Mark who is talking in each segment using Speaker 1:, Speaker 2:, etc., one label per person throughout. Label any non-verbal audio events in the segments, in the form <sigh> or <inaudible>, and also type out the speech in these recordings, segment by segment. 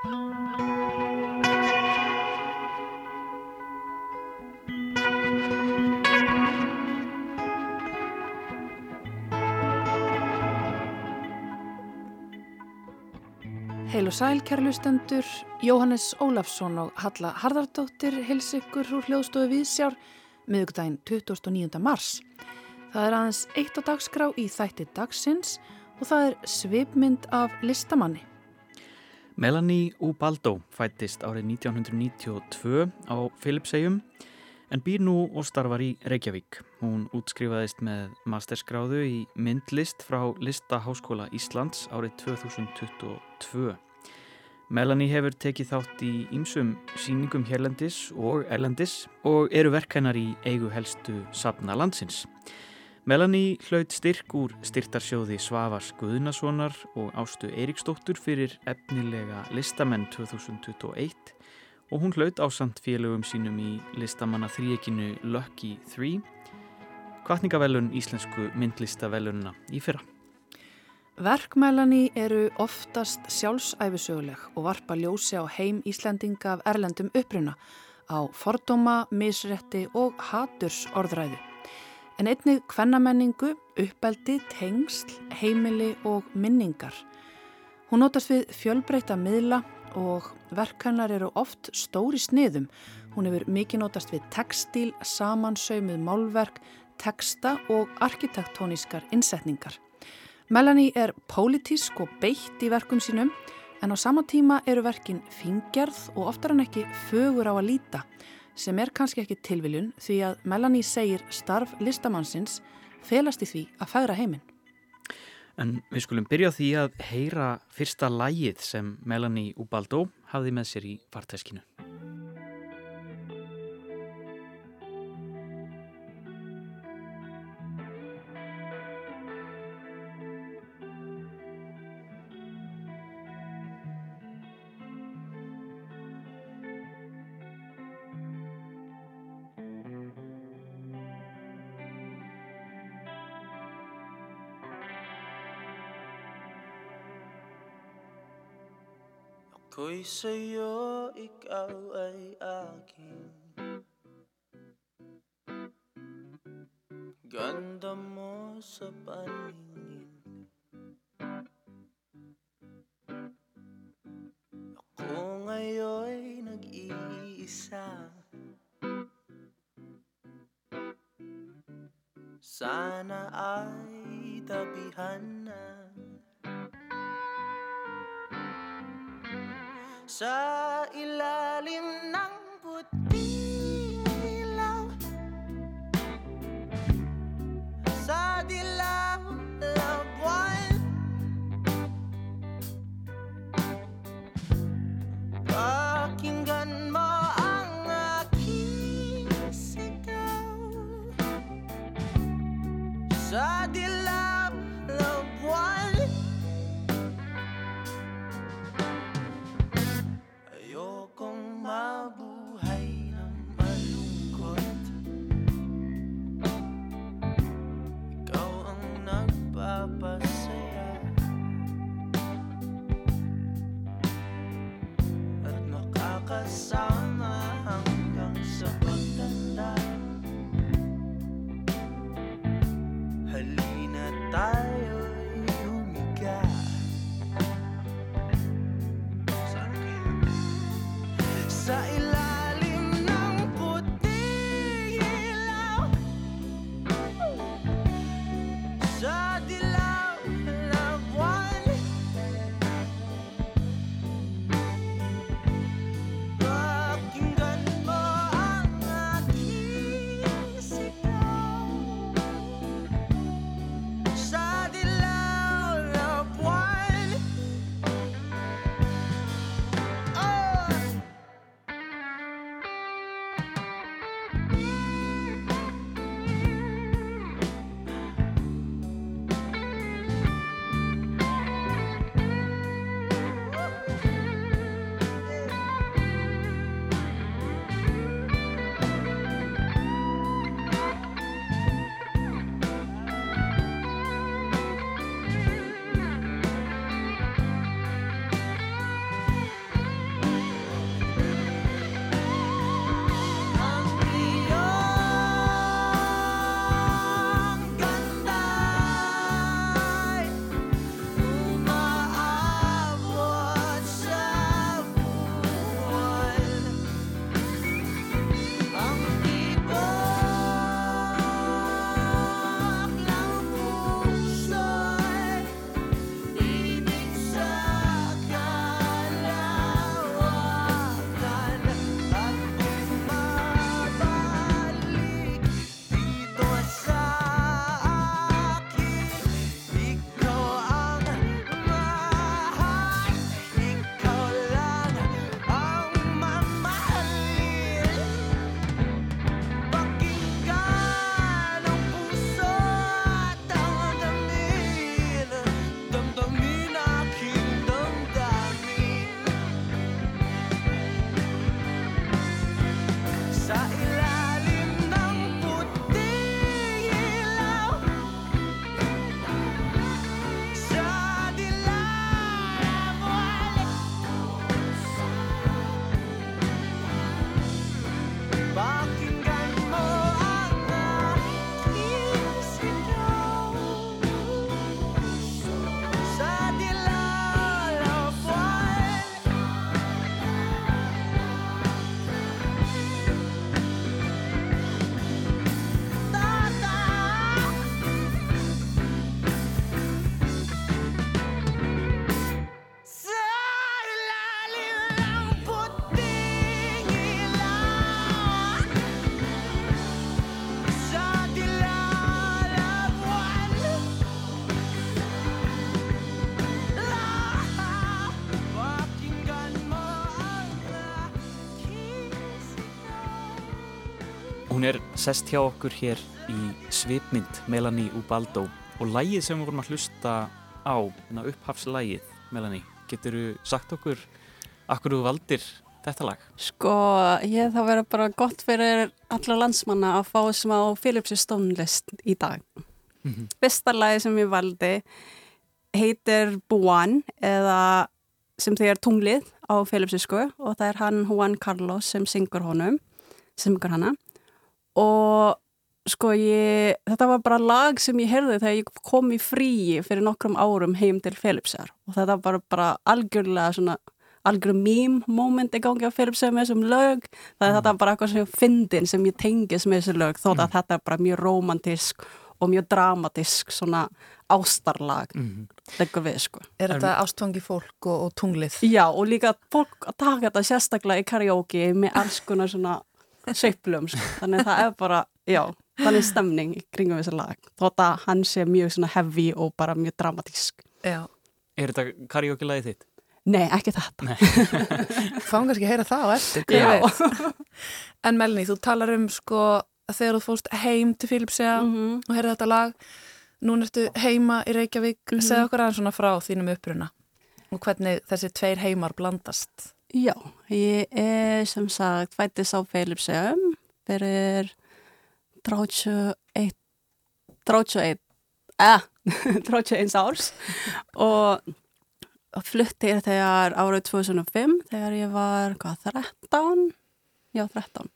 Speaker 1: Heil og sæl, kærlustendur, Jóhannes Ólafsson og Halla Harðardóttir hils ykkur úr hljóðstofu Víðsjár miðugdægin 29. mars. Það er aðeins eitt á dagskrá í þætti dagsins og það er svipmynd af listamanni.
Speaker 2: Melanie Ubaldo fættist árið 1992 á Filipsegjum en býr nú og starfar í Reykjavík. Hún útskrifaðist með masterskráðu í myndlist frá Listaháskóla Íslands árið 2022. Melanie hefur tekið þátt í ýmsum síningum hérlendis og erlendis og eru verk hennar í eigu helstu sapna landsins. Melanie hlaut styrk úr styrtarsjóði Svavars Guðnasonar og Ástu Eiríksdóttur fyrir efnilega listamenn 2021 og hún hlaut ásand félögum sínum í listamanna þríekinu Lucky 3 kvartningavellun íslensku myndlistavellunna í fyrra.
Speaker 1: Verkmælani eru oftast sjálfsæfisöguleg og varpa ljósi á heim Íslandinga af erlendum uppruna á fordóma, misrætti og haturs orðræðu. En einnig kvennamenningu, uppeldi, tengsl, heimili og minningar. Hún notast við fjölbreyta miðla og verkannar eru oft stóri sniðum. Hún hefur mikið notast við textil, samansauðmið málverk, texta og arkitektónískar innsetningar. Melanie er pólitísk og beitt í verkum sínum en á sama tíma eru verkin fingerð og oftar en ekki fögur á að líta sem er kannski ekki tilviljun því að Melanie segir starf listamannsins felast í því að færa heiminn.
Speaker 2: En við skulum byrja því að heyra fyrsta lægið sem Melanie Ubaldo hafði með sér í farteskinu.
Speaker 3: Sa'yo, ikaw ay akin Ganda mo sa paningin. Ako ngayon'y nag-iisa. Sana ay tabihan na Sa ilalim ng
Speaker 2: sest hjá okkur hér í svipmynd Melanie Ubaldo og lægið sem við vorum að hlusta á, hérna upphafslægið Melanie, getur þú sagt okkur akkur þú valdir þetta lag?
Speaker 4: Sko, ég það verður bara gott fyrir alla landsmanna að fá smá Philipsi stónlist í dag. Fyrsta lagi sem ég valdi heitir Buan eða sem þegar tunglið á Philipsisku og það er hann Juan Carlos sem syngur honum, syngur hana og sko ég, þetta var bara lag sem ég heyrði þegar ég kom í fríi fyrir nokkrum árum heim til Philipsar og þetta var bara, bara algjörlega svona algjör mím moment í gangi á Philipsar með þessum lög, það er þetta bara eitthvað sem fyndin sem ég tengis með þessu lög þótt að þetta er bara mjög romantisk og mjög dramatisk svona ástarlag.
Speaker 2: Mm.
Speaker 4: leggur við sko.
Speaker 1: Er þetta ástfangi fólk og, og tunglið?
Speaker 4: Já, og líka fólk að taka þetta sérstaklega í karaoke með alls konar svona sveiflum, sko. þannig að það er bara, já, þannig stemning í kringum þessi lag, þótt að hann sé mjög svona heavy og bara mjög dramatísk.
Speaker 1: Já.
Speaker 2: Er þetta karaoke lagið þitt?
Speaker 4: Nei, ekki þetta.
Speaker 1: Fáum kannski að heyra það á eftir. En Melanie, þú talar um sko þegar þú fórst heim til Filipsea
Speaker 4: Mhm.
Speaker 1: og heyrði þetta lag, núna ertu heima í Reykjavík,
Speaker 4: Mhm.
Speaker 1: segð okkur aðeins svona frá þínum uppruna og hvernig þessi tveir heimar blandast.
Speaker 4: Já, ég er sem sagt fættis á Feilipsegum fyrir 31 31 eh, 31 árs og og flutti ég þegar árið 2005 þegar ég var hvað, 13 já 13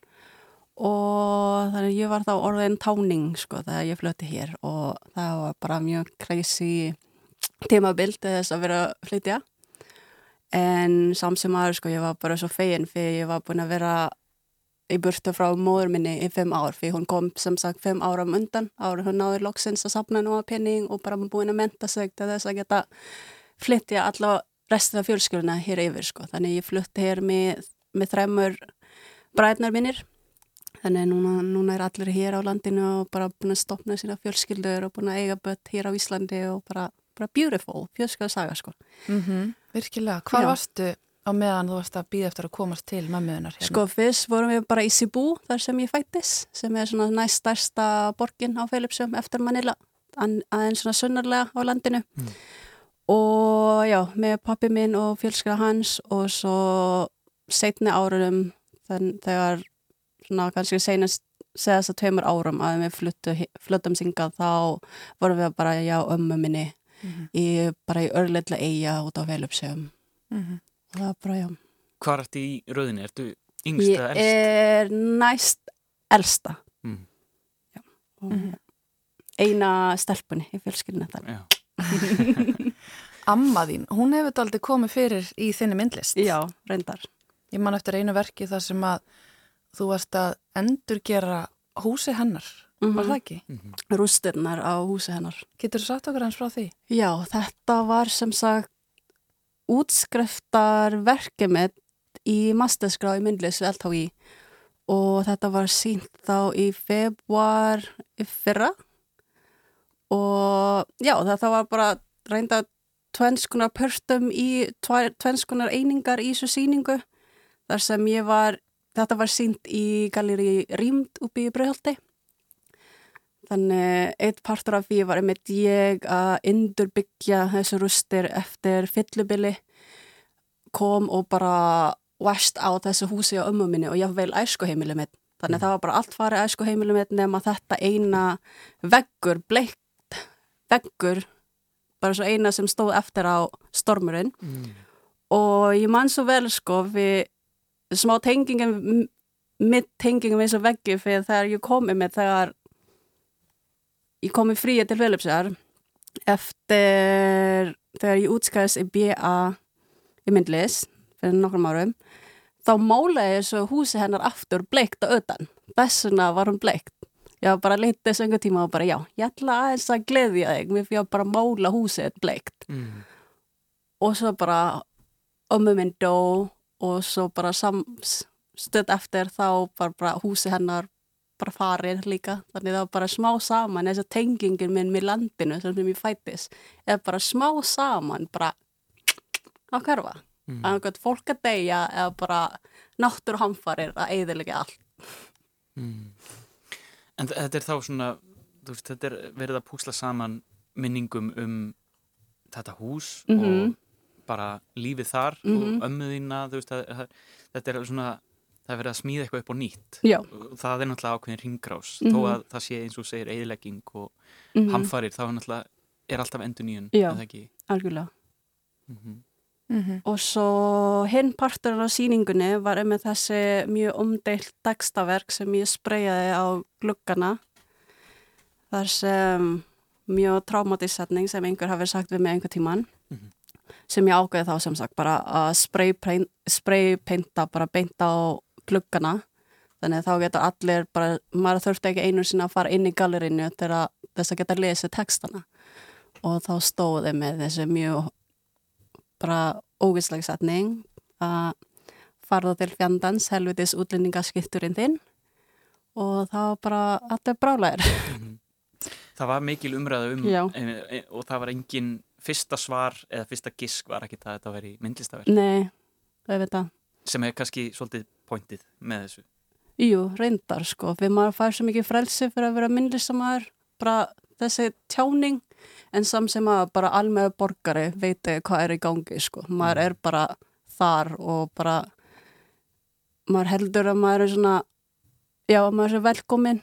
Speaker 4: og þannig ég var þá orðin táning sko þegar ég flutti hér. Og það var bara mjög crazy tímabild þess að vera að flytja en samt sem aður sko ég var bara svo fegin fyrir ég var búin að vera í burtu frá móður minni í fimm ár. Fyrir hún kom sem sagt fimm áram undan árið hún náður loksins að sapna nú að penning og bara búin að menta sig til þess að geta flytja alla restið af fjölskylduna hér yfir sko. Þannig ég flutti hér með, með þremur bræðnar minnir þannig núna, núna er allir hér á landinu og bara búin að stopna sína fjölskyldur og búin að eiga bött hér á Íslandi og bara, bara beautiful, fjölskyldasaga sko.
Speaker 1: Mm Virkilega, hvað
Speaker 4: Já.
Speaker 1: varstu á meðan þú varst að býða eftir að komast til mömmuðunar hérna?
Speaker 4: Sko fyrst vorum við bara í Cebu þar sem ég fættis sem er svona næst stærsta borgin á Felipsum eftir Manila an- aðeins svona sunnarlega á landinu og já, með pappi minn og fjölskylda hans og svo setni árum þann, þegar svona kannski seinast segast að tveimur árum að við fluttu, fluttum singað þá vorum við bara já ömmu minni
Speaker 1: Mhm.
Speaker 4: í, bara í örleitla eiga út á Felipsum
Speaker 1: Mhm.
Speaker 4: og það var bara já
Speaker 2: Hvað ertu í rauðinni? Ertu yngst
Speaker 4: Ég
Speaker 2: eða elst?
Speaker 4: er næst elsta.
Speaker 2: Mm.
Speaker 4: Já. Eina stelpunni í fjölskyldinu.
Speaker 2: Já. <laughs>
Speaker 1: Amma þín, hún hefur aldrei komið fyrir í þinni myndlist.
Speaker 4: Já, reyndar.
Speaker 1: Ég man eftir einu verki þar sem að þú varst að endurgera húsi hennar, var það ekki?
Speaker 2: Mhm.
Speaker 4: Rústirnar á húsi hennar.
Speaker 1: Getur þú sagt okkur hans frá því?
Speaker 4: Já, þetta var sem sagt mitt í masterskrá í myndlist við LHI og þetta var sínt þá í februar í fyrra og já, þetta var bara reynda tvenskunar pörtum í tvenskunar einingar í þessu síningu þar sem ég var, þetta var sínt í galeri Rýmd uppi í Bröðhaldi Þannig eitt partur af því var einmitt ég að indurbyggja þessu rústir eftir fyllubili kom og bara væst á þessu húsi á ömmu minni og ég vel æskuheimili mitt. Þannig það var bara allt farið æskuheimili mitt nema þetta eina veggur, bleikt veggur, bara svo eina sem stóð eftir á stormurinn
Speaker 2: Mm.
Speaker 4: og ég man svo vel sko við smá tengingum mitt tengingum eins og veggi fyrir þegar ég komi með þegar ég komi fríi til Filipsar eftir þegar ég útskæðis í BA í myndlis fyrir nokkrum árum. Þá málaði þessu húsi hennar aftur bleikt á öðan þessuna var hún bleikt. Ég var bara litið þessu einhver tíma og bara já, ég ætla aðeins að gleðja þig. Mér fyrir að bara mála húsið bleikt.
Speaker 2: Mm.
Speaker 4: og svo bara ömmu minn dó og svo bara sam, stödd eftir þá var bara húsi hennar bara farið líka þannig það var bara smá saman þess að tengingin minn með landinu sem sem ég fættis er bara smá saman bara á hverfa
Speaker 2: Mm.
Speaker 4: að einhvern fólk að deyja eða bara náttúruhamfarir að eyðilega allt
Speaker 2: Mm. En þetta er þá svona, veist, þetta er verið að púsla saman minningum um þetta hús
Speaker 4: Mhm.
Speaker 2: og bara lífið þar
Speaker 4: Mhm.
Speaker 2: og ömmuðina, þú veist, að, að, þetta er svona, það er verið að smíða eitthvað upp á nýtt.
Speaker 4: Já.
Speaker 2: Og Það er náttúrulega ákveðin ringrás,
Speaker 4: Mhm.
Speaker 2: þó að það sé eins og segir eðilegging og
Speaker 4: Mhm.
Speaker 2: hamfarir, þá er náttúrulega, er alltaf endur nýjun,
Speaker 4: Já.
Speaker 2: eða ekki?
Speaker 4: Algjörlega.
Speaker 2: Mm
Speaker 1: Mhm.
Speaker 4: Og svo hinn partur á síningunni var með þessi mjög umdeilt textaverk sem ég spreyjaði á gluggana. Þar sem mjög traumatissetning sem einhver hafi sagt við mig einhver tíman.
Speaker 2: Mhm.
Speaker 4: Sem ég ágæði þá sem sagt bara að spraypainta bara beint á gluggana. Þannig að þá getur allir bara, maður þurfti ekki einu sinna að fara inn í gallerinu að þess að geta lesið textana. Og þá stóði með þessi mjög bara ógisleg setning að farða til fjandans helvitis útlendingaskipturinn þinn og þá bara allir brálæðir.
Speaker 2: Mhm. Það var mikil umræða um
Speaker 4: Já.
Speaker 2: e, e, og það var engin fyrsta svar eða fyrsta gisk var ekki það að þetta veri myndlistaverk
Speaker 4: Nei, það veit það.
Speaker 2: sem er kannski svolítið pointið með þessu.
Speaker 4: Jú, reyndar sko, fyrir maður fær svo mikið frelsi fyrir að vera myndlistamæður, bara þessi tjáning, en samt sem að bara almegu borgari veiti hvað er í gangi sko, maður er bara þar og bara maður heldur að maður er svona já, maður er velkominn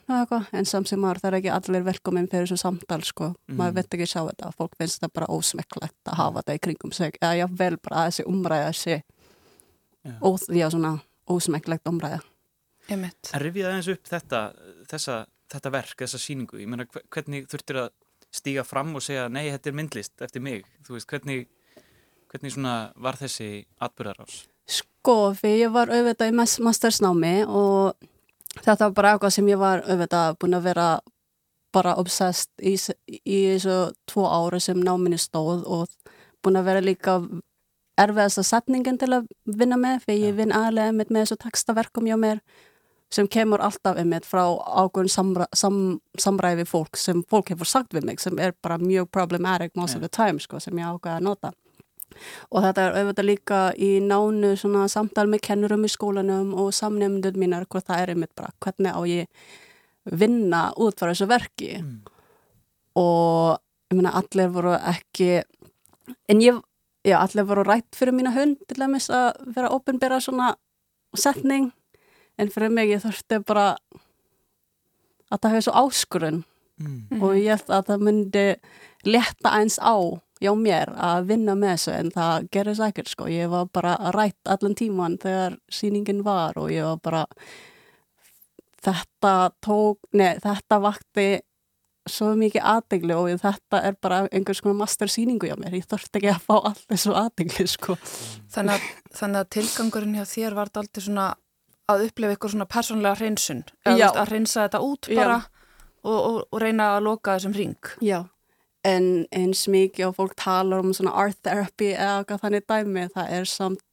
Speaker 4: en samt sem maður er ekki allir velkominn fyrir þessu samtal sko,
Speaker 2: Mhm.
Speaker 4: maður veit ekki sjá þetta, fólk finnst það bara ósmekklegt að hafa þetta í kringum sig, eða já, vel bara að þessi umræða sé,
Speaker 2: Já.
Speaker 4: ó, já, svona
Speaker 1: Einmitt.
Speaker 2: En rifið aðeins upp þetta, þessa, þetta verk, þessa síningu, ég meina hve- hvernig þurftir að stíga fram og segja nei, þetta er myndlist eftir mig, þú veist, hvernig, hvernig svona var þessi atbyrðarás?
Speaker 4: Sko, fyrir ég var auðvitað í mas- mastersnámi og þetta var bara eitthvað sem ég var auðvitað búin að vera bara obsessed í, í þessu tvo ára sem náminni stóð og búin að vera líka erfiðasta setningin til að vinna með fyrir ég vinn aðlega með, þessu textaverkum hjá mér sem kemur alltaf einmitt frá ákveðin samra, sam, samræði fólk sem fólk hefur sagt við mig sem er bara mjög problematic most
Speaker 2: Já.
Speaker 4: of the time sko, sem ég ákveða að nota og þetta er auðvitað líka í nánu svona samtal með kennurum í skólanum og samnefndur mínar hvað það er einmitt bara hvernig á ég vinna út frá þessu verki
Speaker 2: Mm.
Speaker 4: og ég meina allir voru ekki en ég, já allir voru rætt fyrir mína hund til dæmis að vera opinbera svona setning. En fyrir mig ég þurfti bara að það hefði svo áskurinn
Speaker 2: Mm.
Speaker 4: og ég held að það myndi letta eins á hjá mér að vinna með þessu en það gerir sækert sko, ég var bara rætt allan tíman þegar sýningin var og ég var bara þetta tók, nei þetta vakti svo mikið aðdegli og þetta er bara einhvers konar master sýningu hjá mér, ég þurfti ekki að fá allt þessu aðdegli sko.
Speaker 1: Þannig að, þannig að tilgangurinn hjá þér var þetta aldrei svona að upplifa eitthvað svona persónlega hreinsun. Að hreinsa þetta út bara og, og, og reyna að loka þessum ring.
Speaker 4: Já, en eins mikið og fólk talar um svona art therapy eða eitthvað þannig dæmi, það er samt,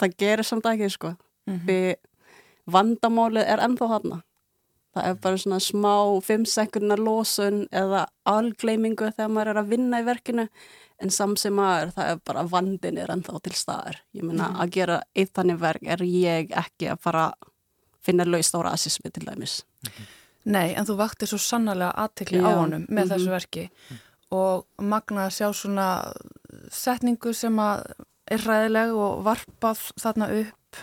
Speaker 4: það gerir samt ekki sko.
Speaker 1: Mm
Speaker 4: Við vandamálið er ennþá hana. Það er bara svona smá fimm sekundar losun eða algleimingu þegar maður er að vinna í verkinu en samt sem maður, það er bara vandin er ennþá til staðar. Ég meina
Speaker 1: Mhm.
Speaker 4: að gera eitt þannig verk er ég ekki að fara að finna laust á rasismi til dæmis.
Speaker 1: Nei, en þú vakti svo sannarlega aðtekli á honum með
Speaker 4: mhm.
Speaker 1: þessu verki og magna að sjá svona setningu sem að er ræðileg og varpað þarna upp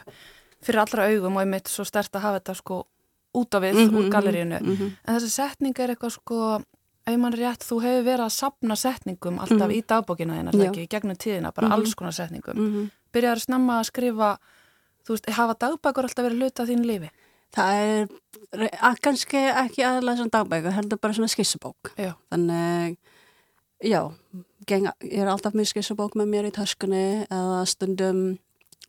Speaker 1: fyrir allra augum og einmitt svo stert að hafa þetta sko út af við
Speaker 4: Mhm,
Speaker 1: úr gallerínu.
Speaker 4: mhm, mhm.
Speaker 1: En þessi setning er eitthvað sko, er rétt, þú hefur verið að sapna setningum alltaf
Speaker 4: Mhm.
Speaker 1: í dagbókina þín, það ekki, gegnum tíðina, bara
Speaker 4: Mhm.
Speaker 1: alls konar setningum.
Speaker 4: Mhm.
Speaker 1: Byrjar að snemma að skrifa, þú veist, hafa dagbækur alltaf verið hluta þín lífi?
Speaker 4: Það er að, kannski ekki aðalega svona dagbækur, heldur bara svona skissubók.
Speaker 1: Já.
Speaker 4: Þannig, já, geng, ég er alltaf með skissubók með mér í töskunni eða stundum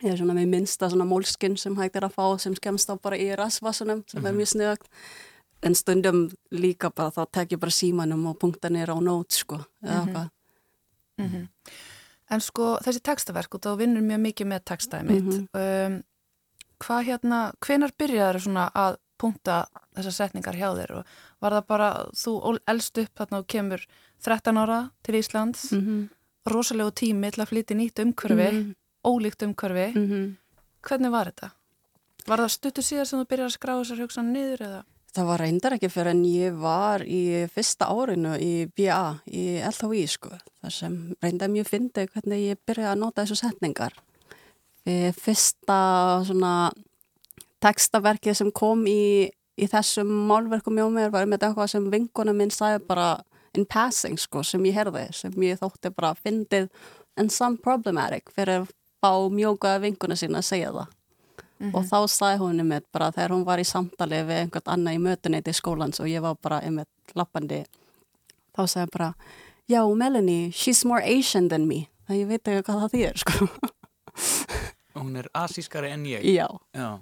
Speaker 4: er svona með minnsta svona mólskinn sem hægt er að fá sem skemmst á bara í rasvasunum sem er mjög sniðagt. En stundum líka bara þá tek ég bara símanum og punkta nýra á nót sko. Eða
Speaker 1: Mhm.
Speaker 4: hvað.
Speaker 1: -hmm. En sko, þessi textaverk, og þá vinnur mjög mikið með textaði mitt.
Speaker 4: Mhm.
Speaker 1: um, hvað hérna, hvenar byrjaður svona að punkta þessar setningar hjá þér og var það bara, þú elst upp þarna og kemur 13 ára til Íslands,
Speaker 4: Mm -hmm.
Speaker 1: rosalegu tími til að flytja nýtt umhverfi, ólíkt umhverfi.
Speaker 4: Mm -hmm.
Speaker 1: Hvernig var þetta? Var það stuttu síðar sem þú byrjar að skrá þessar hugsan niður eða?
Speaker 4: það var reyndar ekki fyrir en ég var í fyrsta árinu í BA í LHI sko, þar sem reyndar mjög fyndi hvernig ég byrjaði að nota þessu setningar. Fyrsta svona textaverkið sem kom í, í þessum málverkum hjá mér var með eitthvað sem vinkona minn sagði bara in passing sko, sem ég herði, sem ég þótti bara fyndið en some problematic fyrir fá mjóka vinkuna sína að segja það. Og þá sagði hún einmitt bara þegar hún var í samtali við einhvern annað í mötuneyti skólans og ég var bara einmitt lappandi þá sagði hún bara já Melanie, she's more Asian than me. Það ég veit ekki hvað það þýr sko.
Speaker 2: Hún er asískari en ég.
Speaker 4: já,
Speaker 2: Já.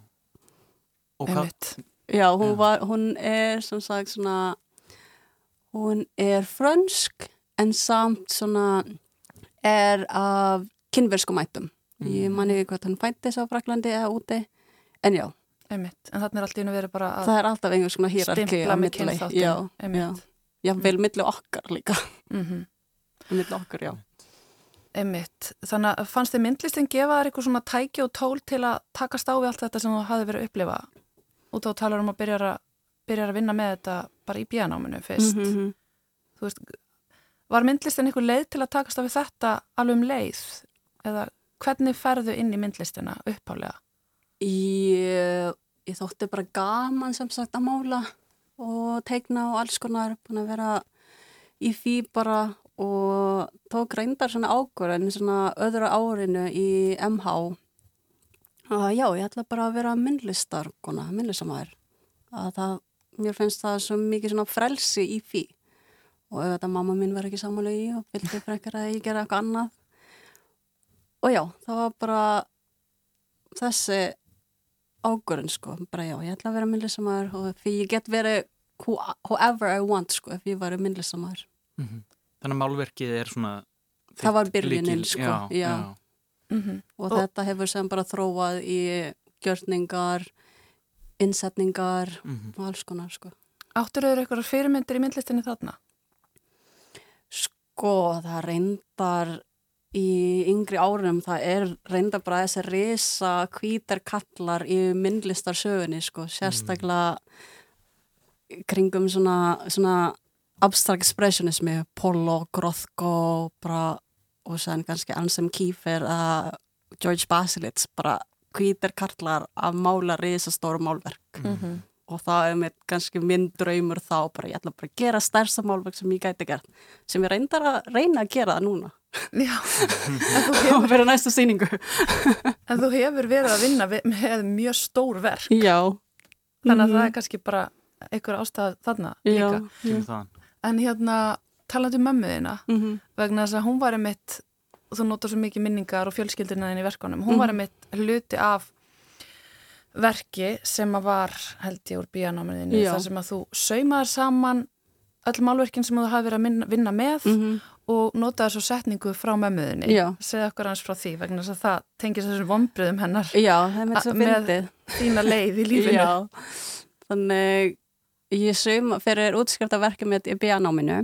Speaker 2: Og
Speaker 4: já hún,
Speaker 2: Já.
Speaker 4: var, hún er sem sagt svona hún er frönsk en samt svona er af kynverskum ættum ég man ekki hvað hann fættis á Fraklandi eða úti en já,
Speaker 1: Einmitt. En þannig er allt í hennu verið bara að
Speaker 4: það er alltaf einhvers svona hýrarki
Speaker 1: með kynþáttum.
Speaker 4: já, já, já, vel milli okkar líka
Speaker 1: Mhm. <laughs>
Speaker 4: milli okkar, já
Speaker 1: Einmitt. Þannig að fannst þið myndlistin gefa þér eitthvað svona tæki og tól til að takast á við allt þetta sem þú hafði verið að upplifa út á talar um að byrja að, byrja að vinna með þetta bara í bíanáminu fyrst.
Speaker 4: mm -hmm.
Speaker 1: Þú veist, var myndlistin eitthvað leið til að takast á við þetta alveg um leið? Eða hvernig ferðu inn í myndlistina upphálega?
Speaker 4: ég, ég þótti bara gaman sem sagt að mála og teikna og alls konar búin að vera í því bara og tók reyndar svona ákvörðin svona öðru árinu í MH að já, ég ætla bara að vera myndlistar, myndlistamæður að það, mér finnst það svo mikið svona frelsi í því. Og þetta mamma mín var ekki samanlega í og vildi frekar að ég gera eitthvað annað og já, það var bara þessi águrinn sko, bara já, ég ætla að vera myndlistamæður og því ég get verið who, whoever I want sko, ef ég var myndlistamæður
Speaker 2: Mhm. Þannig að málverkið er svona...
Speaker 4: Það var byrjunin, sko,
Speaker 2: Já,
Speaker 4: já.
Speaker 2: já.
Speaker 1: Mm
Speaker 4: og,
Speaker 1: Og-
Speaker 4: þetta hefur sem bara þróað í gjörningar innsetningar
Speaker 2: Mhm.
Speaker 4: og alls konar sko
Speaker 1: Áttur þau eitthvað fyrirmyndir í myndlistinni þarna?
Speaker 4: Sko, það reyndar í yngri árum, það er reyndar bara þessi risa hvítar kallar í myndlistarsögunni, sko, sérstaklega kringum svona, svona abstrakt expressionismi, Polo, Grothko, bara, og sen kannski Ansem Kiefer eða George Baselitz, bara hvítar kallar að mála risastóru málverk.
Speaker 1: Mm. -hmm.
Speaker 4: og það er mitt kannski minn draumur þá bara ég ætla bara að gera stærsta málverk sem ég gæti gert sem ég reyndar að reyna að gera það núna
Speaker 1: Já, <laughs> hefur,
Speaker 4: vera næstu sýningu
Speaker 1: en þú hefur verið að vinna við, með mjög stór verk
Speaker 4: Já
Speaker 1: þannig að
Speaker 4: Mhm.
Speaker 1: það er kannski bara einhver ástæð þarna
Speaker 4: Já,
Speaker 1: líka. En hérna, talandi um mömmu þína
Speaker 4: Mhm.
Speaker 1: vegna þess að hún var einmitt þú notar svo mikið minningar og fjölskyldina þinn í verkunum, hún
Speaker 4: Mhm.
Speaker 1: var einmitt hluti af verki sem að var held ég úr bíanámiðinu þar sem að þú saumaðar saman öll málverkin sem þú hafi verið að minna, vinna með
Speaker 4: Mhm.
Speaker 1: Og notaði svo setningu frá mömmuðinni segja okkur hans frá því vegna þess að það tengir þessum vombriðum hennar.
Speaker 4: Já,
Speaker 1: með- þína leið í lífinu.
Speaker 4: Já, þannig ég sauma fyrir útskriftaverkið mitt í bíanáminu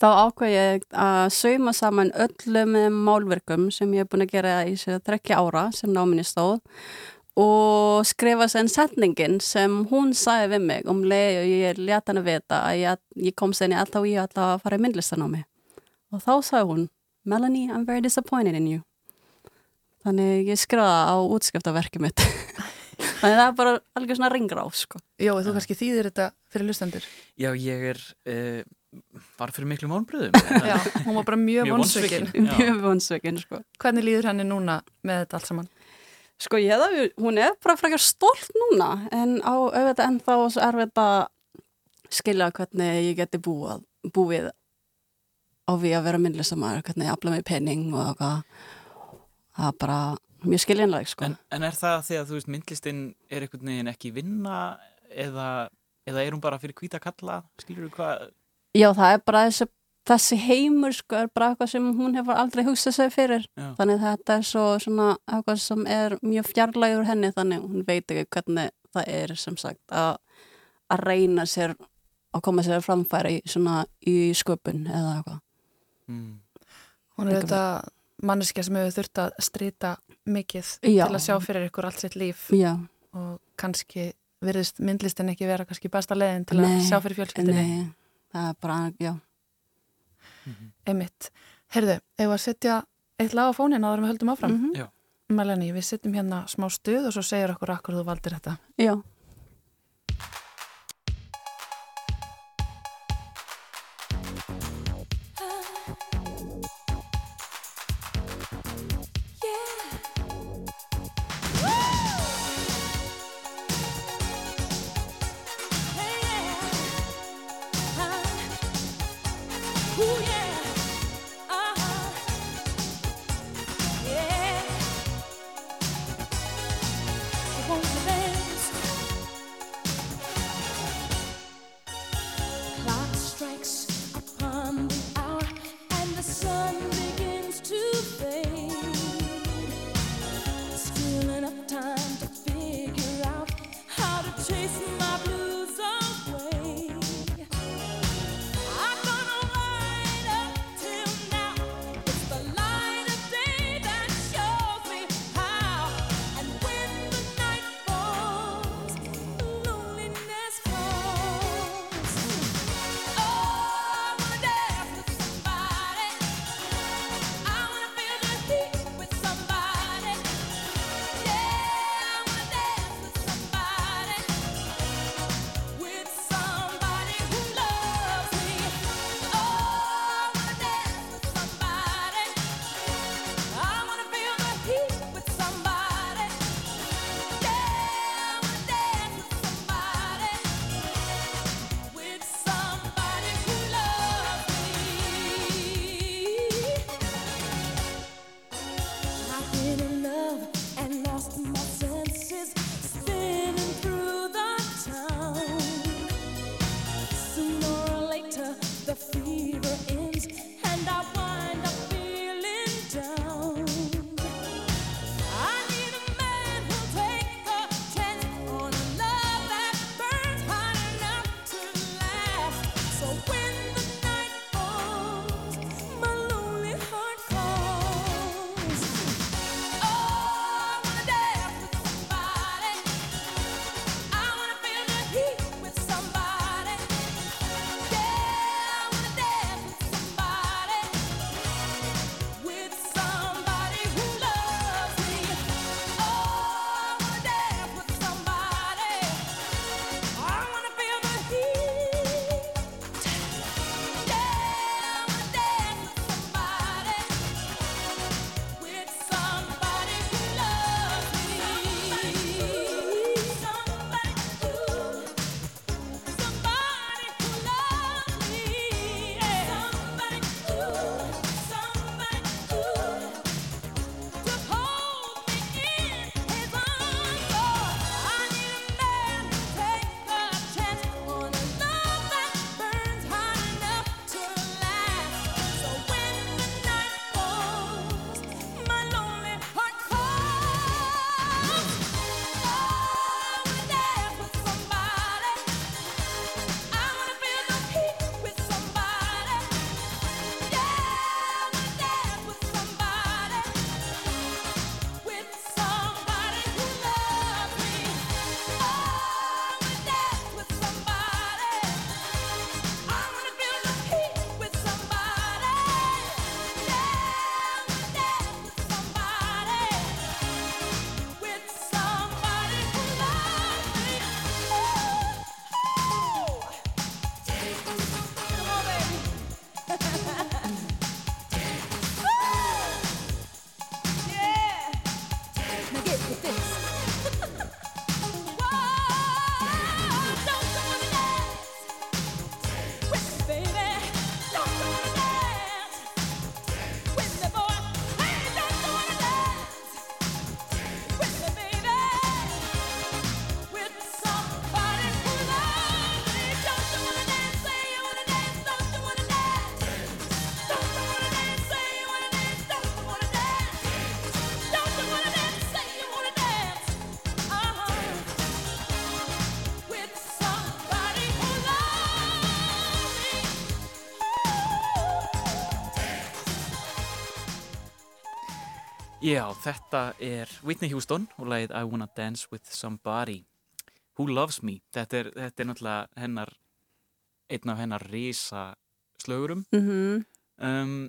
Speaker 4: þá ákvað ég að sauma saman öllum málverkum sem ég er búin að gera í sér 30 ára sem náminni stóð og skrifa sen setningin sem hún sagði við mig um leið og ég leta hann að vita að ég, ég kom sen í alltaf ég alltaf að fara í myndlistanámi og þá sagði hún Melanie, I'm very disappointed in you þannig ég skrifaði á útskriftaverkið mitt <laughs> þannig það er bara algjör svona ringrá sko.
Speaker 1: Jó, þú kannski þýðir þetta fyrir lustendur
Speaker 2: Já, ég er... Uh, var fyrir miklu mónbröðum. <laughs>
Speaker 1: Já, hún var bara mjög, vonsveikin.
Speaker 2: Já.
Speaker 4: mjög vonsveikin sko.
Speaker 1: Hvernig líður henni núna með þetta allt saman?
Speaker 4: sko ég það, hún er bara frækjar stolt núna en á auðvitað ennþá erfitt að skilja hvernig ég geti búið, búið á því að vera myndlistamæður, hvernig ég afla mig penning og eitthvað það er bara mjög skiljanleg sko.
Speaker 2: En, en er það því að þú veist myndlistinn er einhvern veginn ekki vinna eða, eða er hún bara fyrir hvíta kalla? Skilur þú hvað?
Speaker 4: Já, það er bara þessi, þessi heimur sko, er bara eitthvað sem hún hefur aldrei hugsað sig fyrir.
Speaker 2: Já.
Speaker 4: Þannig þetta er svo svona eitthvað sem er mjög fjarlægur henni þannig hún veit ekki hvernig það er sem sagt að, að reyna sér að koma sér í, svona, í sköpun eða eitthvað.
Speaker 2: Mm.
Speaker 1: Hún er þetta manneska sem hefur þurft að strita mikið
Speaker 4: Já.
Speaker 1: til að sjá fyrir ykkur allt sitt líf
Speaker 4: Já.
Speaker 1: og kannski verðist myndlistin ekki vera kannski besta leðin til
Speaker 5: nei, að
Speaker 1: sjá fyrir fjölskyldinni
Speaker 5: Nei, það er bara, já
Speaker 1: mm -hmm. Emmitt, heyrðu, ef við að setja eitt lag á fónin aðra við höldum áfram
Speaker 5: mm
Speaker 2: -hmm.
Speaker 1: Melanie, við setjum hérna smá stuð og svo segir okkur akkur þú valdir þetta
Speaker 5: Já
Speaker 2: Já, þetta er Whitney Houston og lagið I Wanna Dance With Somebody. Who Loves Me. Þetta er, þetta er náttúrulega hennar einn af hennar reysa slögurum.
Speaker 4: Mm -hmm.
Speaker 2: um,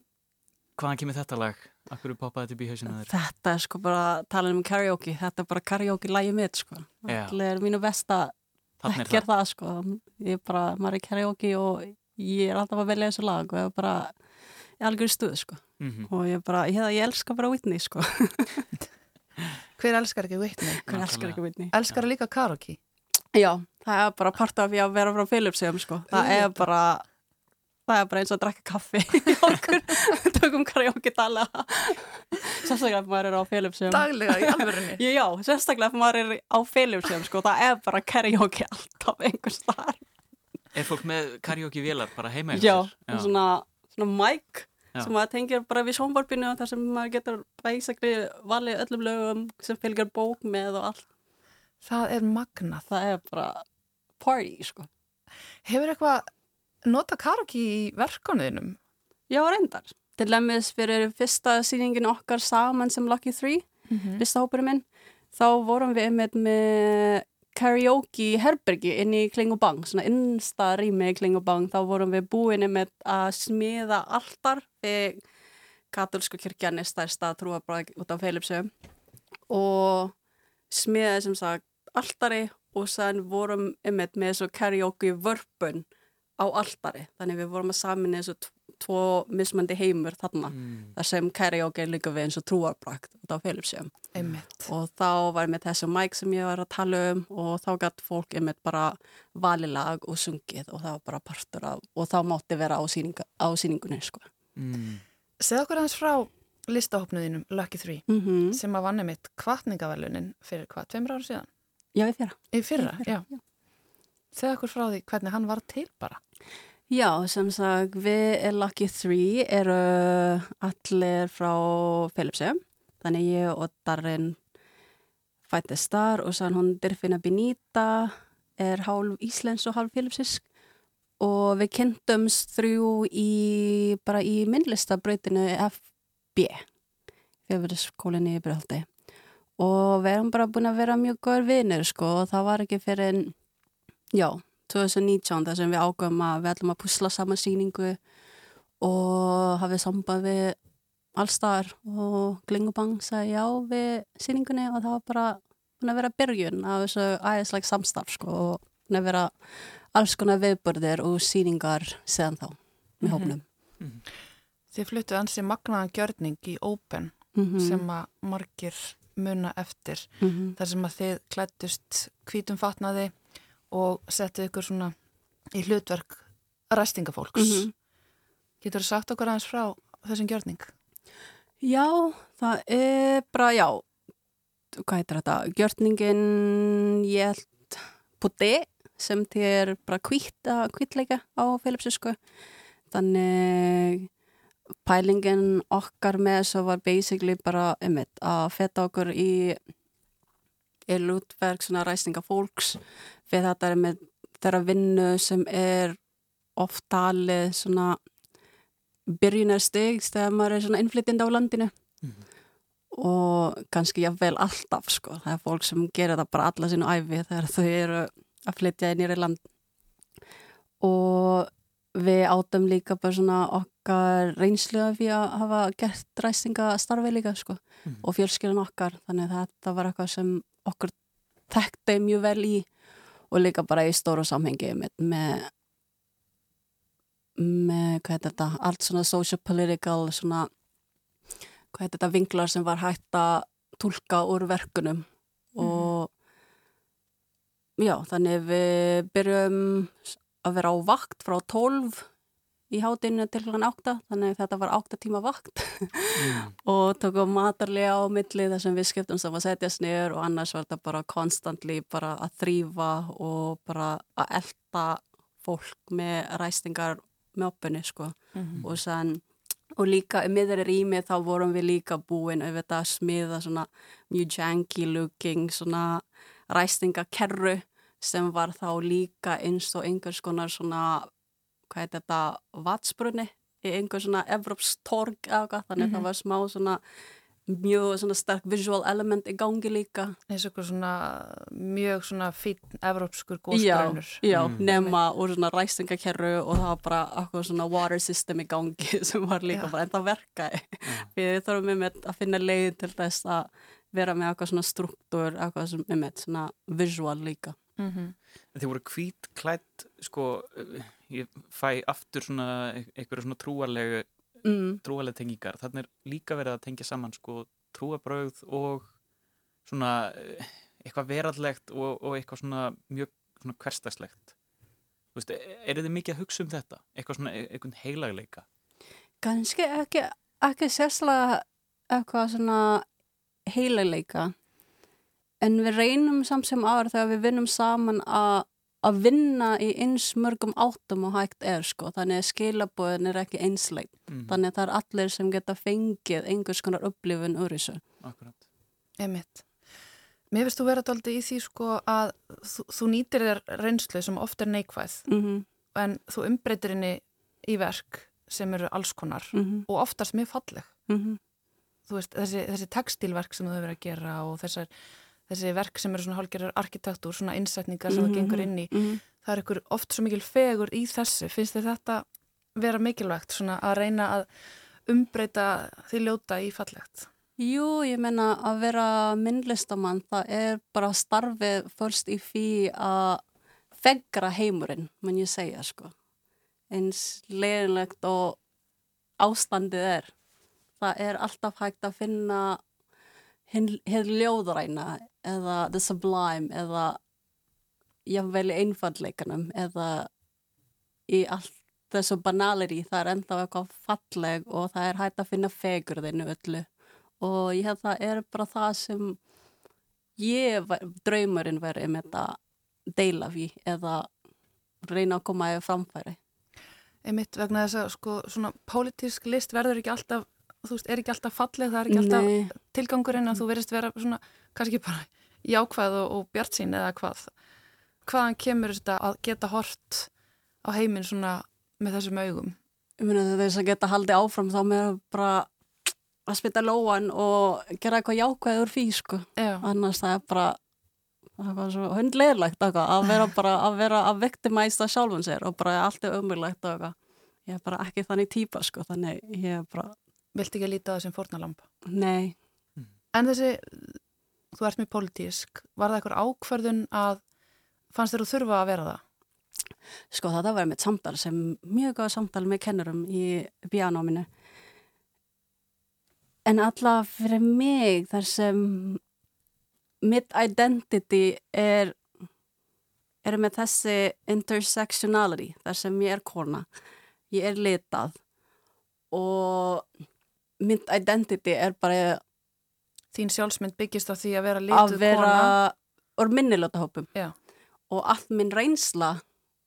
Speaker 2: Hvaðan kemur þetta lag? Akkur er poppað þetta í bíhausinu þér?
Speaker 4: Þetta er sko bara, tala um karaoke þetta er bara karaoke lagið mitt sko. Þetta er mínu besta gerða sko. Ég er bara, maður er karaoke og ég er alltaf að velja þessu lag og ég er bara í algjör stuð sko.
Speaker 2: Mm
Speaker 4: Og ég bara, ég, ég elska bara Whitney sko. <laughs>
Speaker 1: Hver elskar ekki Whitney?
Speaker 4: Hver elskar ekki Whitney?
Speaker 1: Elskar líka karaoke?
Speaker 4: Já, það er bara part af ég að vera frá Philipsum sko. Það er bara það er bara eins og að drakka kaffi í <laughs> okkur tökum karaoke daglega sérstaklega ef maður er á Philipsum
Speaker 1: Daglega í alvörunni? <laughs>
Speaker 4: Já, já, sérstaklega ef maður er á Philipsum sko, það er bara karaoke alltaf einhvers þar
Speaker 2: Er fólk með karaoke vélar bara heima
Speaker 4: Já,
Speaker 2: sér?
Speaker 4: svona, svona
Speaker 2: Já.
Speaker 4: sem maður tengir bara við sjónvarpinu þar sem maður getur basically valið öllum lögum sem fylgir bók með og allt
Speaker 1: Það er magnað.
Speaker 4: það er bara party sko
Speaker 1: Hefur eitthvað nota karaoke í verkonuðinum?
Speaker 4: Já, reyndar. Til lemmis fyrir fyrsta sýningin okkar saman sem Lucky 3,
Speaker 1: Mhm.
Speaker 4: fyrsta hópurinn minn, þá vorum við einmitt með karaoke herbergi inn í Kling og Bang, svona innsta rými í Kling og Bang, þá vorum við búin einmitt að smiða altar við katolsku kirkjan er stærsta trúabræð út á Feilipsum og smiðaði sem sagt altari og sann vorum einmitt með svo karaoke vörpun á altari, þannig við vorum að samin þessu tvo mismandi heimur þarna,
Speaker 2: Mm.
Speaker 4: þar sem karaoke er líka við eins og trúarbrækt út á Feilipsum
Speaker 1: Einmitt.
Speaker 4: og þá var með þessu mic sem ég var að tala um og þá gætt fólk einmitt bara valilag og sungið og það var bara partur af og þá mátti vera á, sýninga, á sýningunni sko.
Speaker 2: Mm.
Speaker 1: Segð okkur hans frá listahopnuðinum Lucky 3
Speaker 4: mm -hmm.
Speaker 1: sem að vann einmitt kvartningavelunin fyrir hvað, tveimur ára síðan?
Speaker 4: Já, ég fyrra.
Speaker 1: Í fyrra,
Speaker 4: Í fyrra,
Speaker 1: já. Segð okkur frá því hvernig hann var til bara.
Speaker 4: Já, sem sagt, við er Lucky 3 eru allir frá Philipsum, þannig ég og Darren fættist þar og sann hún Dirfina Benita er hálf Íslands og hálf Philipsisk. Og við kynntumst þrjú í, bara í myndlistabrautinu FB, fjöfurskólinni í Bröldi og við erum bara búin að vera mjög góður vinir sko og það var ekki fyrir já, 2019 þar sem við ágöfum að við ætlum að pusla saman sýningu og hafið samband við allstar og Klingubang sagði já við sýningunni og það var bara búin að vera byrjun af þessu æðislega samstarf sko og búin að vera alls konar viðbörðir og sýningar séðan þá með hópnum.
Speaker 1: Þið fluttu ansi magnaðan gjörning í Open
Speaker 4: Mm
Speaker 1: sem að margir muna eftir
Speaker 4: -hmm.
Speaker 1: þar sem að þið klættust hvítum fatnaði og settu ykkur svona í hlutverk ræstingafólks.
Speaker 4: Mhm.
Speaker 1: Getur þú sagt okkur aðeins frá þessum gjörning?
Speaker 4: Já, það er bara, já, hvað heitir þetta? Gjörningin, ég held, puti, sem þér bara hvít, hvítleika á Filipsisku. Þannig pælingin okkar með þessu var basically bara, einmitt, að feta okkur í, í lútverk svona ræsninga fólks fyrir þetta er með þeirra vinnu sem er oft talið svona byrjunarstigs þegar maður er svona innflytjandi á landinu og kannski jáfnvel alltaf sko. það er fólk sem gerir það bara alla sínu æfi þegar þau eru að flytja inn í land og við átum líka bara svona okkar reynslu af því að hafa gert ræstinga starfi líka sko
Speaker 2: Mhm.
Speaker 4: og fjölskyldan okkar þannig að þetta var eitthvað sem okkur þekkti mjög vel í og líka bara í stóru samhengi með, með með, hvað er þetta, allt svona social political, svona hvað er þetta, vinklar sem var hægt að tólka úr verkunum. Og já, þannig við byrjum að vera á vakt frá 12 í hátinu til hlan 8, þannig þetta var 8 tíma vakt.
Speaker 2: Mm. <laughs>
Speaker 4: og tókum matarlega á milli þar sem við skiptum sem að setjast niður og annars var þetta bara konstantli bara að þrýfa og bara að elda fólk með ræstingar með oppunni sko. Og, sann, og líka í miðri rými þá vorum við líka búin auðvitað að smiða svona mjög janky looking svona ræstingakerru sem var þá líka eins og einhvers konar svona hvað heit þetta, vatsbrunni í einhver svona Evróps torg eða eitthvað, þannig að það var smá svona mjög svona sterk visual element í gangi líka.
Speaker 1: eins og eitthvað svona mjög svona fín evrópskur
Speaker 4: Já,
Speaker 1: góðstrænur.
Speaker 4: já,
Speaker 2: Mm.
Speaker 4: nema úr svona ræstingakerru og það var bara eitthvað svona water system í gangi <laughs> sem var líka
Speaker 1: Já.
Speaker 4: bara enda verkaði. Við þurfum með með að finna leið til þess að vera með eitthvað svona struktúr, eitthvað sem með með svona visual líka.
Speaker 1: Mm -hmm.
Speaker 2: En þið voru hvít klætt, sko, eh, ég fæ aftur svona e- einhverju svona trúarlegu,
Speaker 4: Mm.
Speaker 2: trúarlega tengingar. Þannig er líka verið að tengja saman, sko, trúabrögð og svona eh, eitthvað verallegt og, og eitthvað svona mjög svona hverstagslegt. E- eru þið mikið að hugsa um þetta? Eitthvað svona, e- einhvern heilagleika?
Speaker 4: Ganski ekki, ekki sérslega eitthvað svona heilaleika en við reynum samt sem ára þegar við vinnum saman að að vinna í eins mörgum áttum og hægt er sko, þannig að skilabóðin er ekki einsleit,
Speaker 2: Mm,
Speaker 4: þannig að það er allir sem geta fengið einhvers konar upplifun úr þessu.
Speaker 2: Akkurat.
Speaker 1: Einmitt. Mér finnst þú vera daldi í því sko að þú, þú nýtir þér reynslu sem oft er neikvæð
Speaker 4: Mm -hmm,
Speaker 1: en þú umbreytir henni í verk sem eru alls konar
Speaker 4: mm
Speaker 1: og oftast mjög falleg.
Speaker 4: -hmm,
Speaker 1: Þú veist, þessi, þessi textílverk sem þú hefur verið að gera og þessar, þessi verk sem eru svona hálgerar arkitektúr, svona innsetningar sem það gengur inn í,
Speaker 4: -hmm.
Speaker 1: það er ykkur oft svo mikil fegur í þessu. Finnst þið þetta vera mikilvægt svona að reyna að umbreyta því ljóta í fallegt?
Speaker 4: Jú, ég menna að vera myndlistamann, það er bara starfið fyrst í því að fegra heimurinn, mann ég segja, sko. Eins leiðinlegt og ástandið er. Það er alltaf hægt að finna hið ljóðræna eða the sublime eða jafnvel í einfallleikanum eða í allt þessu banality, það er enda eitthvað falleg og það er hægt að finna fegurðinu öllu og ég hef það er bara það sem ég, var- draumurinn verið með þetta deila við eða reyna að koma í framfæri.
Speaker 1: Einmitt vegna þess að sko svona pólitísk list verður ekki alltaf, þú veist, er ekki alltaf falleg, það er ekki alltaf
Speaker 4: Nei,
Speaker 1: tilgangurinn að þú verist vera svona, kannski bara <laughs> jákvæð og, og bjart sín eða hvað. Hvaðan kemur þetta að geta hort á heiminn svona með þessum augum?
Speaker 4: ég meina þess að geta haldið áfram þá með bara að spita lóan og gera eitthvað jákvæður því, sko.
Speaker 1: Já,
Speaker 4: Annars það er bara hundleirlegt að vera bara að vera að victimæsta sjálfum sér og bara allt er eitthvað. Ég er bara ekki þannig típa, sko, þannig ég er bara,
Speaker 1: vilt ekki að líta á þessum fórnalamb.
Speaker 4: nei,
Speaker 1: En þessi, þú ert mjög pólitísk, var það eitthvað ákvörðun að fannst þér þú þurfa að vera það?
Speaker 4: Sko þetta var mitt samtal sem mjög góð samtal með kennurum í bíanáminu. En alla fyrir mig þar sem mitt identity er, er með þessi intersectionality, þar sem ég er kona, ég er litað og mitt identity er bara
Speaker 1: Þín sjálfsmynd byggist á því að vera
Speaker 4: að
Speaker 1: lituð
Speaker 4: vera úr minnilötahópum
Speaker 1: Já.
Speaker 4: og allt minn reynsla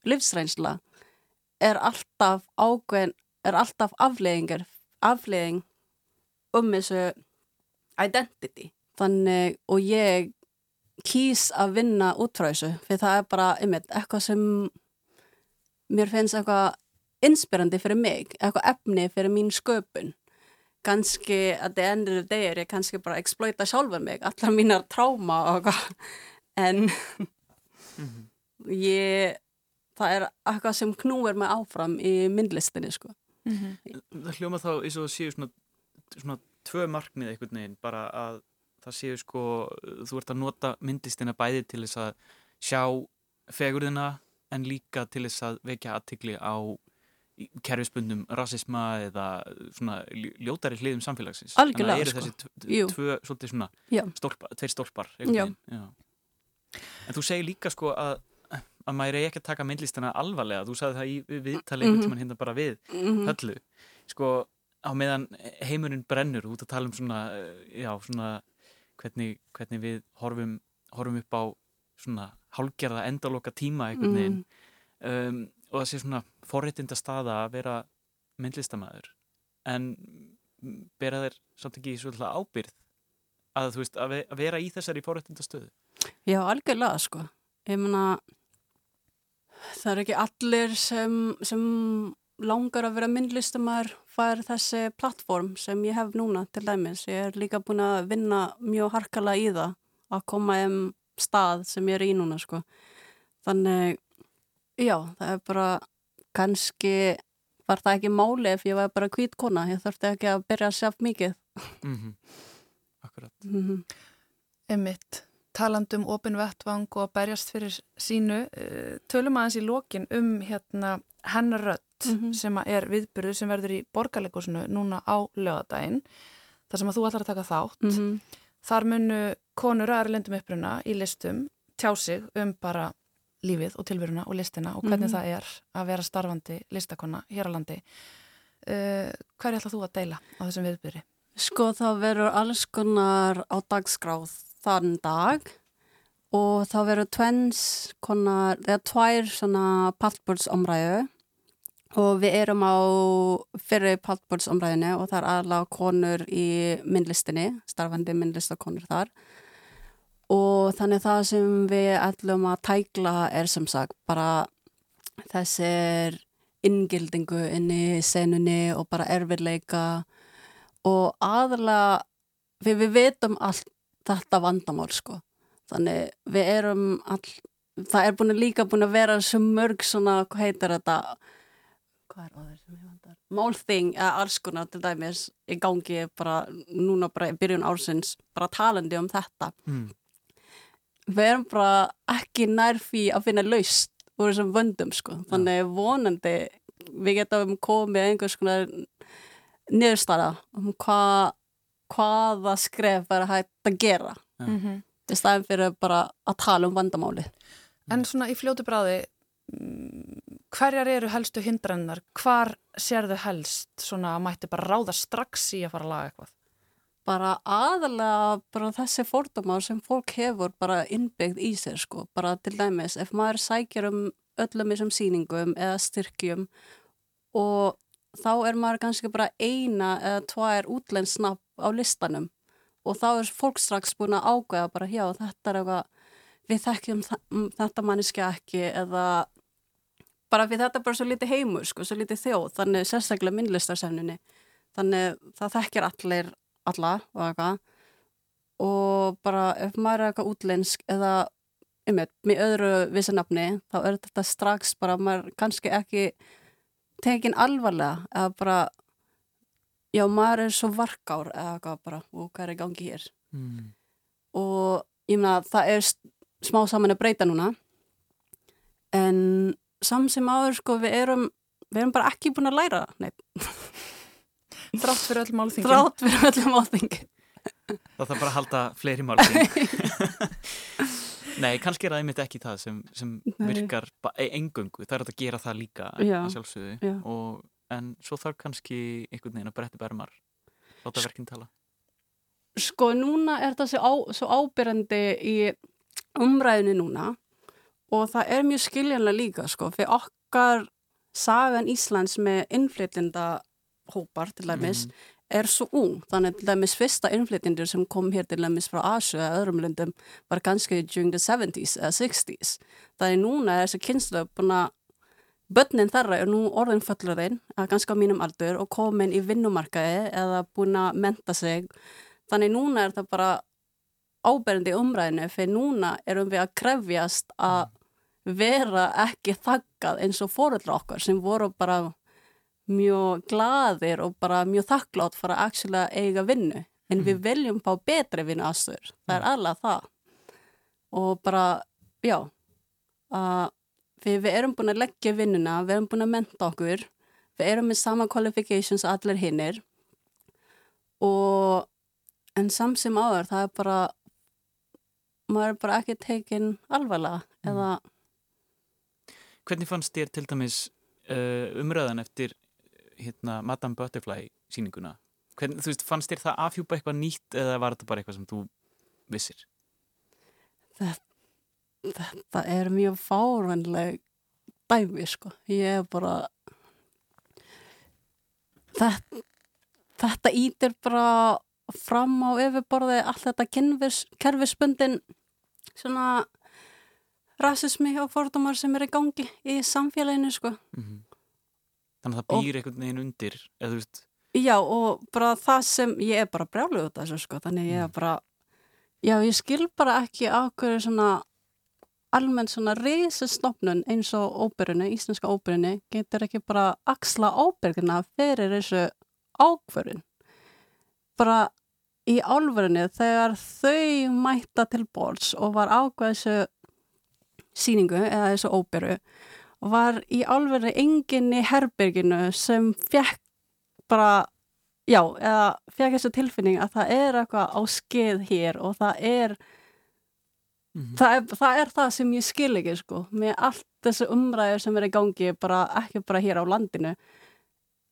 Speaker 4: livsreynsla er alltaf ákveðin er alltaf afleðingar afleðing um þessu identity. Þannig og ég kýs að vinna út frá þessu fyrir það er bara einmitt, eitthvað sem mér finnst eitthvað inspirandi fyrir mig, eitthvað efni fyrir mín sköpun kannski að the end of the day er ég kannski bara að exploita sjálfa mig, allar mínar tráma og eitthvað. En ég það er eitthvað sem knúir mig áfram í myndlistinni sko.
Speaker 1: Mhm.
Speaker 2: Það hljóma þá eins og það séu svona, svona tvö markmið einhvern veginn, bara að það séu sko, þú ert að nota myndlistina bæði til þess að sjá fegurðina en líka til þess að vekja aðtikli á kerfisbundum rasisma eða svona ljó- ljótari hliðum samfélagsins.
Speaker 4: Algjörlega,
Speaker 2: Þannig að eru
Speaker 4: sko.
Speaker 2: þessi tvö, svona, stólpa, tveir stólpar.
Speaker 4: Já.
Speaker 2: Já. En þú segir líka sko að að maður er ekki að taka myndlistina alvarlega þú sagði það í við- viðtali einhvern
Speaker 4: Mhm.
Speaker 2: tímann hérna bara við
Speaker 4: mm
Speaker 2: höllu sko á meðan heimurinn brennur út að tala um svona eh, já svona hvernig, hvernig við horfum, horfum upp á svona hálgerða endaloka tíma einhvern veginn um, og það sé svona forréttinda staða að vera myndlistamæður en bera þeir samt ekki svolítið ábyrð að veist að, ve að vera í þessari forréttinda stöðu
Speaker 4: Já, algjörlega sko. Ég meina, það er ekki allir sem, sem langar að vera myndlistamæður fær þessi plattform sem ég hef núna til dæmis. Ég er líka búin að vinna mjög harkala í það að koma um stað sem ég er í núna sko. Þannig, já, það er bara kannski var það ekki máli ef ég var bara hvít kona. Ég þurfti ekki að byrja að sjálf mikið.
Speaker 2: Mm Akkurat.
Speaker 4: Mm
Speaker 1: Emmitt, talandum opin vettvang og að berjast fyrir sínu, eh, tölum aðeins í lokin um hérna hennar rödd
Speaker 4: Mhm.
Speaker 1: sem er viðbyrðu sem verður í borgarleikusinu núna á lögadaginn, þar sem að þú ætlar að taka þátt.
Speaker 4: -hmm.
Speaker 1: Þar munu konur að erlendum uppruna í listum tjá sig um bara lífið og tilveruna og listina og hvernig
Speaker 4: Mhm.
Speaker 1: það er að vera starfandi listakonna hér á landi. Uh, hverju ætlar þú að deila á þessum viðbyrði?
Speaker 4: Sko það verður alls konar á dagskráð þann dag og það verður tvens konar, eða tvær svona pallbúrsomræðu og við erum á fyrir pallbúrsomræðinu og það er alveg konur í myndlistinni, starfandi myndlistakonur þar og þannig það sem við ætlum að tækla er sem sagt bara þessir inngildingu inn í senunni og bara erfiðleika. Og aðalega við, við veitum allt þetta vandamál sko. Þannig við erum all það er búin að líka búin að vera svo mörg svona, hvað heitir þetta? Hvað er áður sem ég vandar málþing, eða alls konar til dæmis í gangi bara núna bara í byrjun ársins bara talandi um þetta.
Speaker 2: Mm.
Speaker 4: Við erum bara ekki nær því að finna laust úr þessum vöndum sko þannig vonandi við getum komið einhvers konar niðurstara um hvað hvaða skref er hægt að gera
Speaker 2: Já.
Speaker 1: Mm -hmm.
Speaker 4: í staðin fyrir bara að tala um vandamáli
Speaker 1: En svona í fljótu bráði, mm, hverjar eru helstu hindrannar? Hvar sérðu helst svona að mætti bara ráða strax í að fara að laga eitthvað?
Speaker 4: Bara aðalega bara þessi fordómar sem fólk hefur bara innbyggð í sér sko, bara til dæmis ef maður sækir um öllum þessum sýningum eða styrkjum og þá er maður kannski bara eina eða tvær útlensnafn á listanum og þá er fólk strax búin að ágæða bara já þetta er eitthvað við þekkjum þetta manniski ekki eða bara við þetta er bara svo lítið heimur sko, svo lítið þjóð, þannig sérstaklega myndlistarsefninni þannig það þekkir allir alla og eitthvað. Og bara ef maður er eitthvað útlensk eða einmitt, með öðru vissi nafni þá er þetta strax bara maður kannski ekki tekin alvarlega eða bara já maður er svo varkár eða eitthvað bara og hvað er í gangi hér?
Speaker 2: Mm.
Speaker 4: og ég meina það er smá saman að breyta núna. En samt sem áður sko við erum við erum bara ekki búin að læra neitt, <laughs>
Speaker 1: Þrátt fyrir öll málþingin.
Speaker 4: þrátt fyrir öllum áþingi
Speaker 2: Það þarf bara að halda fleiri málsing. <laughs> Nei, kannski er það einmitt ekki það sem, sem virkar e- eingöngu. Það er að gera það líka
Speaker 4: Já.
Speaker 2: að sjálfsögðu.
Speaker 4: Já.
Speaker 2: Og, en svo þarf kannski einhvern veginn að bretti bermar. Láta verkinn tala.
Speaker 4: sko núna er það svo, á, svo ábyrjandi í umræðinu núna og það er mjög skiljanlega líka sko fyrir okkar sagan Íslands með innflytjenda hópar til dæmis er svo ung. Þannig til dæmis fyrsta innflytjendur sem kom hér til dæmis frá Asu eða öðrum löndum var kannski during the 70s eða 60s þannig núna er þessi kynslu búin að börnin þeirra er nú orðin föllurinn að kannski á mínum aldur og komin í vinnumarkaði eða búin að menta sig. Þannig núna er það bara áberandi umræðinu fyrir núna erum við að krefjast að vera ekki þakkað eins og fóröldra okkar sem voru bara mjög glaðir og bara mjög þakklátt fyrir að actually eiga vinnu. En við viljum fá betri vinnu aðstöður. Það er alveg það. Og bara, já, að við, við erum búin að leggja vinnuna, við erum búin að menta okkur, við erum með sama qualifications allir hinnir og en samt sem áður það er bara maður er bara ekki tekin alvarlega eða
Speaker 2: Hvernig fannst þér til dæmis uh, umræðan eftir hérna, Madame Butterfly sýninguna? Hvernig, þú veist, fannst þér það afhjúpa eitthvað nýtt eða var þetta bara eitthvað sem þú vissir?
Speaker 4: þetta er mjög fárvænleg dæmi sko ég er bara þetta, þetta ítir bara fram á yfirborði allt þetta kynvis, kerfisbundin svona rasismi og fordómar sem er í gangi í samfélaginu sko
Speaker 2: Mm Þannig að það
Speaker 4: Og-
Speaker 2: býr einhvern veginn undir, eða veist,
Speaker 4: Já, og bara það sem ég er bara brjáluð út af þessu, sko, þannig ég er bara já, ég skil bara ekki á hverju svona almenn svona risastofnun eins og óperunni, íslenska óperunni getur ekki bara axla óperuna fyrir þessu ákvörun bara í álverinu þegar þau mætta til borðs og var ákveð þessu síningu eða þessu óperu var í álverinu enginn í herbyrginu sem fekk bara, já, eða fekk þessu tilfinning að það er eitthvað á skeið hér og það er,
Speaker 2: Mhm.
Speaker 4: það er, það er það sem ég skil ekki, sko, með allt þessu umræður sem er í gangi, bara ekki bara hér á landinu,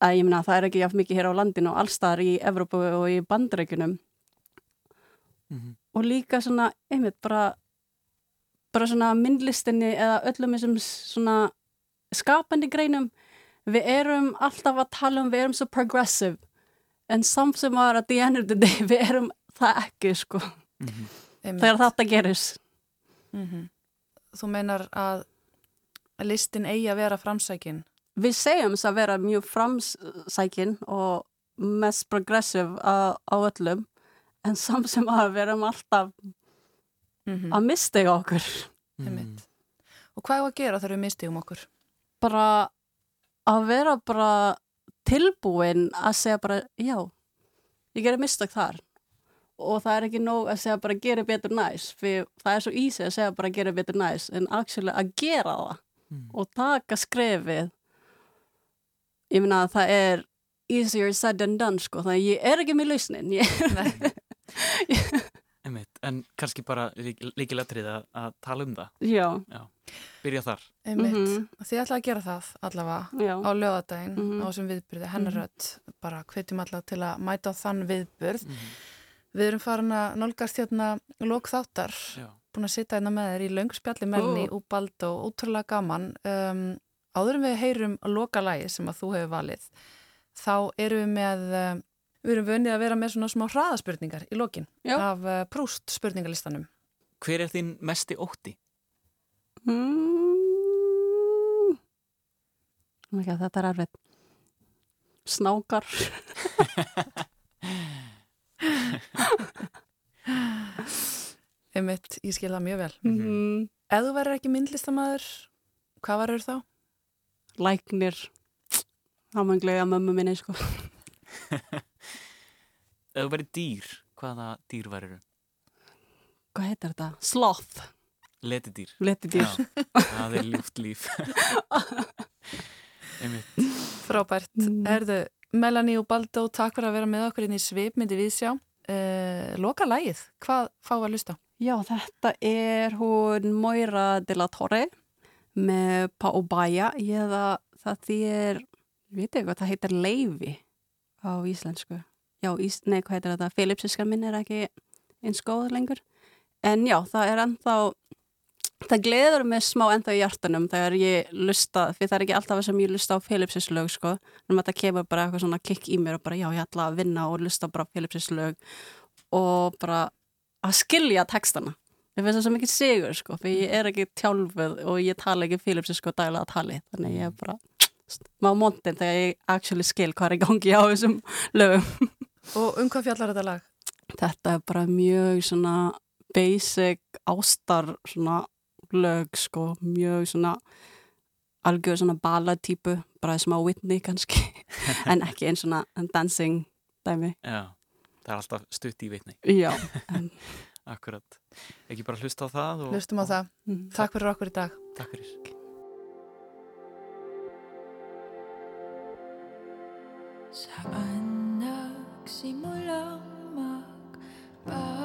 Speaker 4: að ég meina það er ekki jafn mikið hér á landinu og allstaðar í Evrópu og í bandarækjunum
Speaker 2: Mhm.
Speaker 4: og líka svona, einmitt, bara bara svona myndlistinni eða öllum þessum svona skapandi greinum við erum alltaf að tala um við erum svo progressive en samt sem var að the end of the day við erum það ekki sko
Speaker 2: Mhm.
Speaker 1: Einmitt.
Speaker 4: þegar þetta gerist
Speaker 1: Mhm. Þú meinar að listin eigi að vera framsækin
Speaker 4: við segjum þess að vera mjög framsækin og mest progressive á, á öllum en samt sem að við erum alltaf
Speaker 1: mm
Speaker 4: að mistega okkur.
Speaker 1: Og hvað er að gera þegar við mistigum okkur?
Speaker 4: Bara að vera bara tilbúin að segja bara já, ég gerir mistak þar og það er ekki nóg að segja bara gera betur næs fyrir það er svo easy að segja bara gera betur næs en actually að gera það
Speaker 2: Mm.
Speaker 4: og taka skrefið ég meina að það er easier said than done sko þannig að ég er ekki með lausnin ég. <laughs>
Speaker 2: Einmitt, en kannski bara líkiletrið að, að tala um það,
Speaker 4: já,
Speaker 2: byrja þar.
Speaker 1: Einmitt.
Speaker 4: Mhm.
Speaker 1: Þið ætla að gera það allavega
Speaker 4: já,
Speaker 1: á lögadaginn
Speaker 4: Mhm.
Speaker 1: á þessum viðbyrði hennarödd bara hvetjum alla til að mæta á þann viðbyrð
Speaker 2: Mhm.
Speaker 1: Við erum farin að nálgast hérna lók þáttar
Speaker 2: Já.
Speaker 1: búin að sitja hérna með þér í löngspjalli melni
Speaker 4: Ó.
Speaker 1: og Baldó, ótrúlega gaman um, áður en við heyrum loka lagi sem að þú hefur valið þá erum við með um, við erum vönið að vera með svona smá hraðaspurningar í lokin
Speaker 4: Já.
Speaker 1: af uh, Prúst spurningalistanum
Speaker 2: Hver er þinn mesti ótti?
Speaker 4: Mm. Oh God, þetta er erfitt. Snákar. <laughs>
Speaker 1: Einmitt, ég skil það mjög vel
Speaker 4: Mm.
Speaker 1: Ef þú verður ekki myndlistamæður hvað verður þá?
Speaker 4: Læknir. Það maður glega mömmu minni, sko. <laughs>
Speaker 2: Ef þú verið dýr, hvaða dýr væriru?
Speaker 4: Hvað heitir þetta? Sloth.
Speaker 2: Letidýr.
Speaker 4: Letidýr.
Speaker 2: Já, það er ljúft líf. <laughs>
Speaker 1: Frábært.
Speaker 4: Mm.
Speaker 1: Erðu, Melanie og Baldó, takk fyrir að vera með okkur inn í svipmyndi viðsjá. Uh, loka lagið, hvað fá að lusta?
Speaker 4: Já, þetta er hún Moira de la Torre með Paubaya. Eða það þýr, ég veit ekki hvað, það heitir Leifi á íslensku. Já, ís, nei, hvað heitir þetta? Philipsiska minn er ekki eins góð lengur. En já, það er ennþá, það gleður mig smá ennþá í hjartanum þegar ég lusta, fyrir það er ekki alltaf sem ég lusta á Philipsis lög, sko. Nú þetta kemur bara eitthvað svona kikk í mér og bara, já, ég ætla að vinna og lusta bara á Philipsis lög og bara að skilja textana. Ég finnst það svo mikið sigur, sko, fyrir ég er ekki tjálfuð og ég tala ekki Philipsis sko dæla að tali, þannig ég er bara má montin þegar ég actually skil hvað er í gangi á þessum lögum. <laughs>
Speaker 1: Og um hvað fjallar þetta lag?
Speaker 4: Þetta er bara mjög svona basic ástar svona lög sko, mjög svona algjör svona balladtípu, bara smá Whitney kannski, <laughs> en ekki eins svona dancing dæmi.
Speaker 2: Já, það er alltaf stutt í vitni.
Speaker 4: Já, <laughs> en,
Speaker 2: Akkurat. Ekki bara hlusta á það og...
Speaker 1: Hlustum á
Speaker 2: og
Speaker 1: það.
Speaker 4: mm.
Speaker 1: Takk fyrir okkur í dag.
Speaker 2: Takk fyrir.
Speaker 5: Saan Nagsimulang magpapalala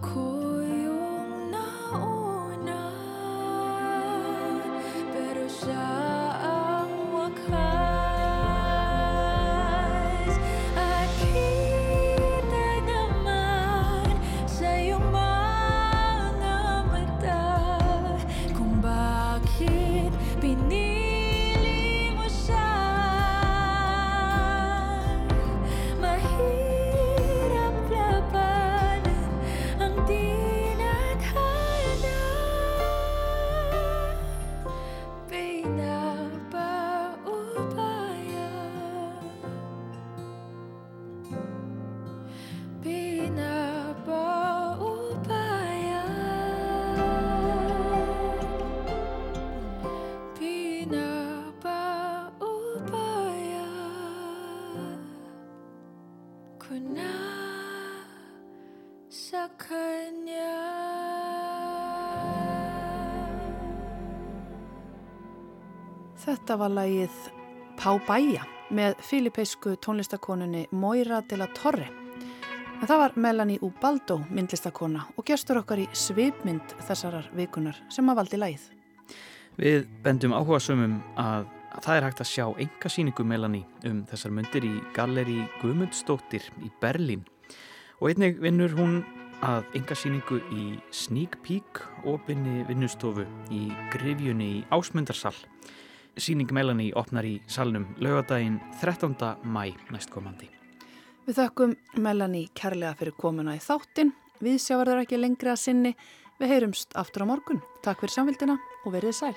Speaker 5: cool.
Speaker 1: Þetta var lagið Pá Bæja með filipeisku tónlistakonunni Moira de la Torre. En það var Melanie Ubaldo, myndlistakona og gestur okkar í svipmynd þessarar vikunar sem að valdi lagið.
Speaker 2: Við bendum áhuga sömum að það er hægt að sjá enga síningu Melanie um þessar myndir í Galleri Guðmundsdóttir í Berlín og einnig vinnur hún að enga síningu í Sneak Peek opinni vinnustofu í Grifjunni í Ásmundarsal. Síning Melanie opnar í salnum laugadaginn 13. mæ næstkomandi.
Speaker 1: Við þökkum Melanie kærlega fyrir komuna í þáttin. Við sjáverður ekki lengri að sinni. Við heyrumst aftur á morgun. Takk fyrir samvildina og verið sæl.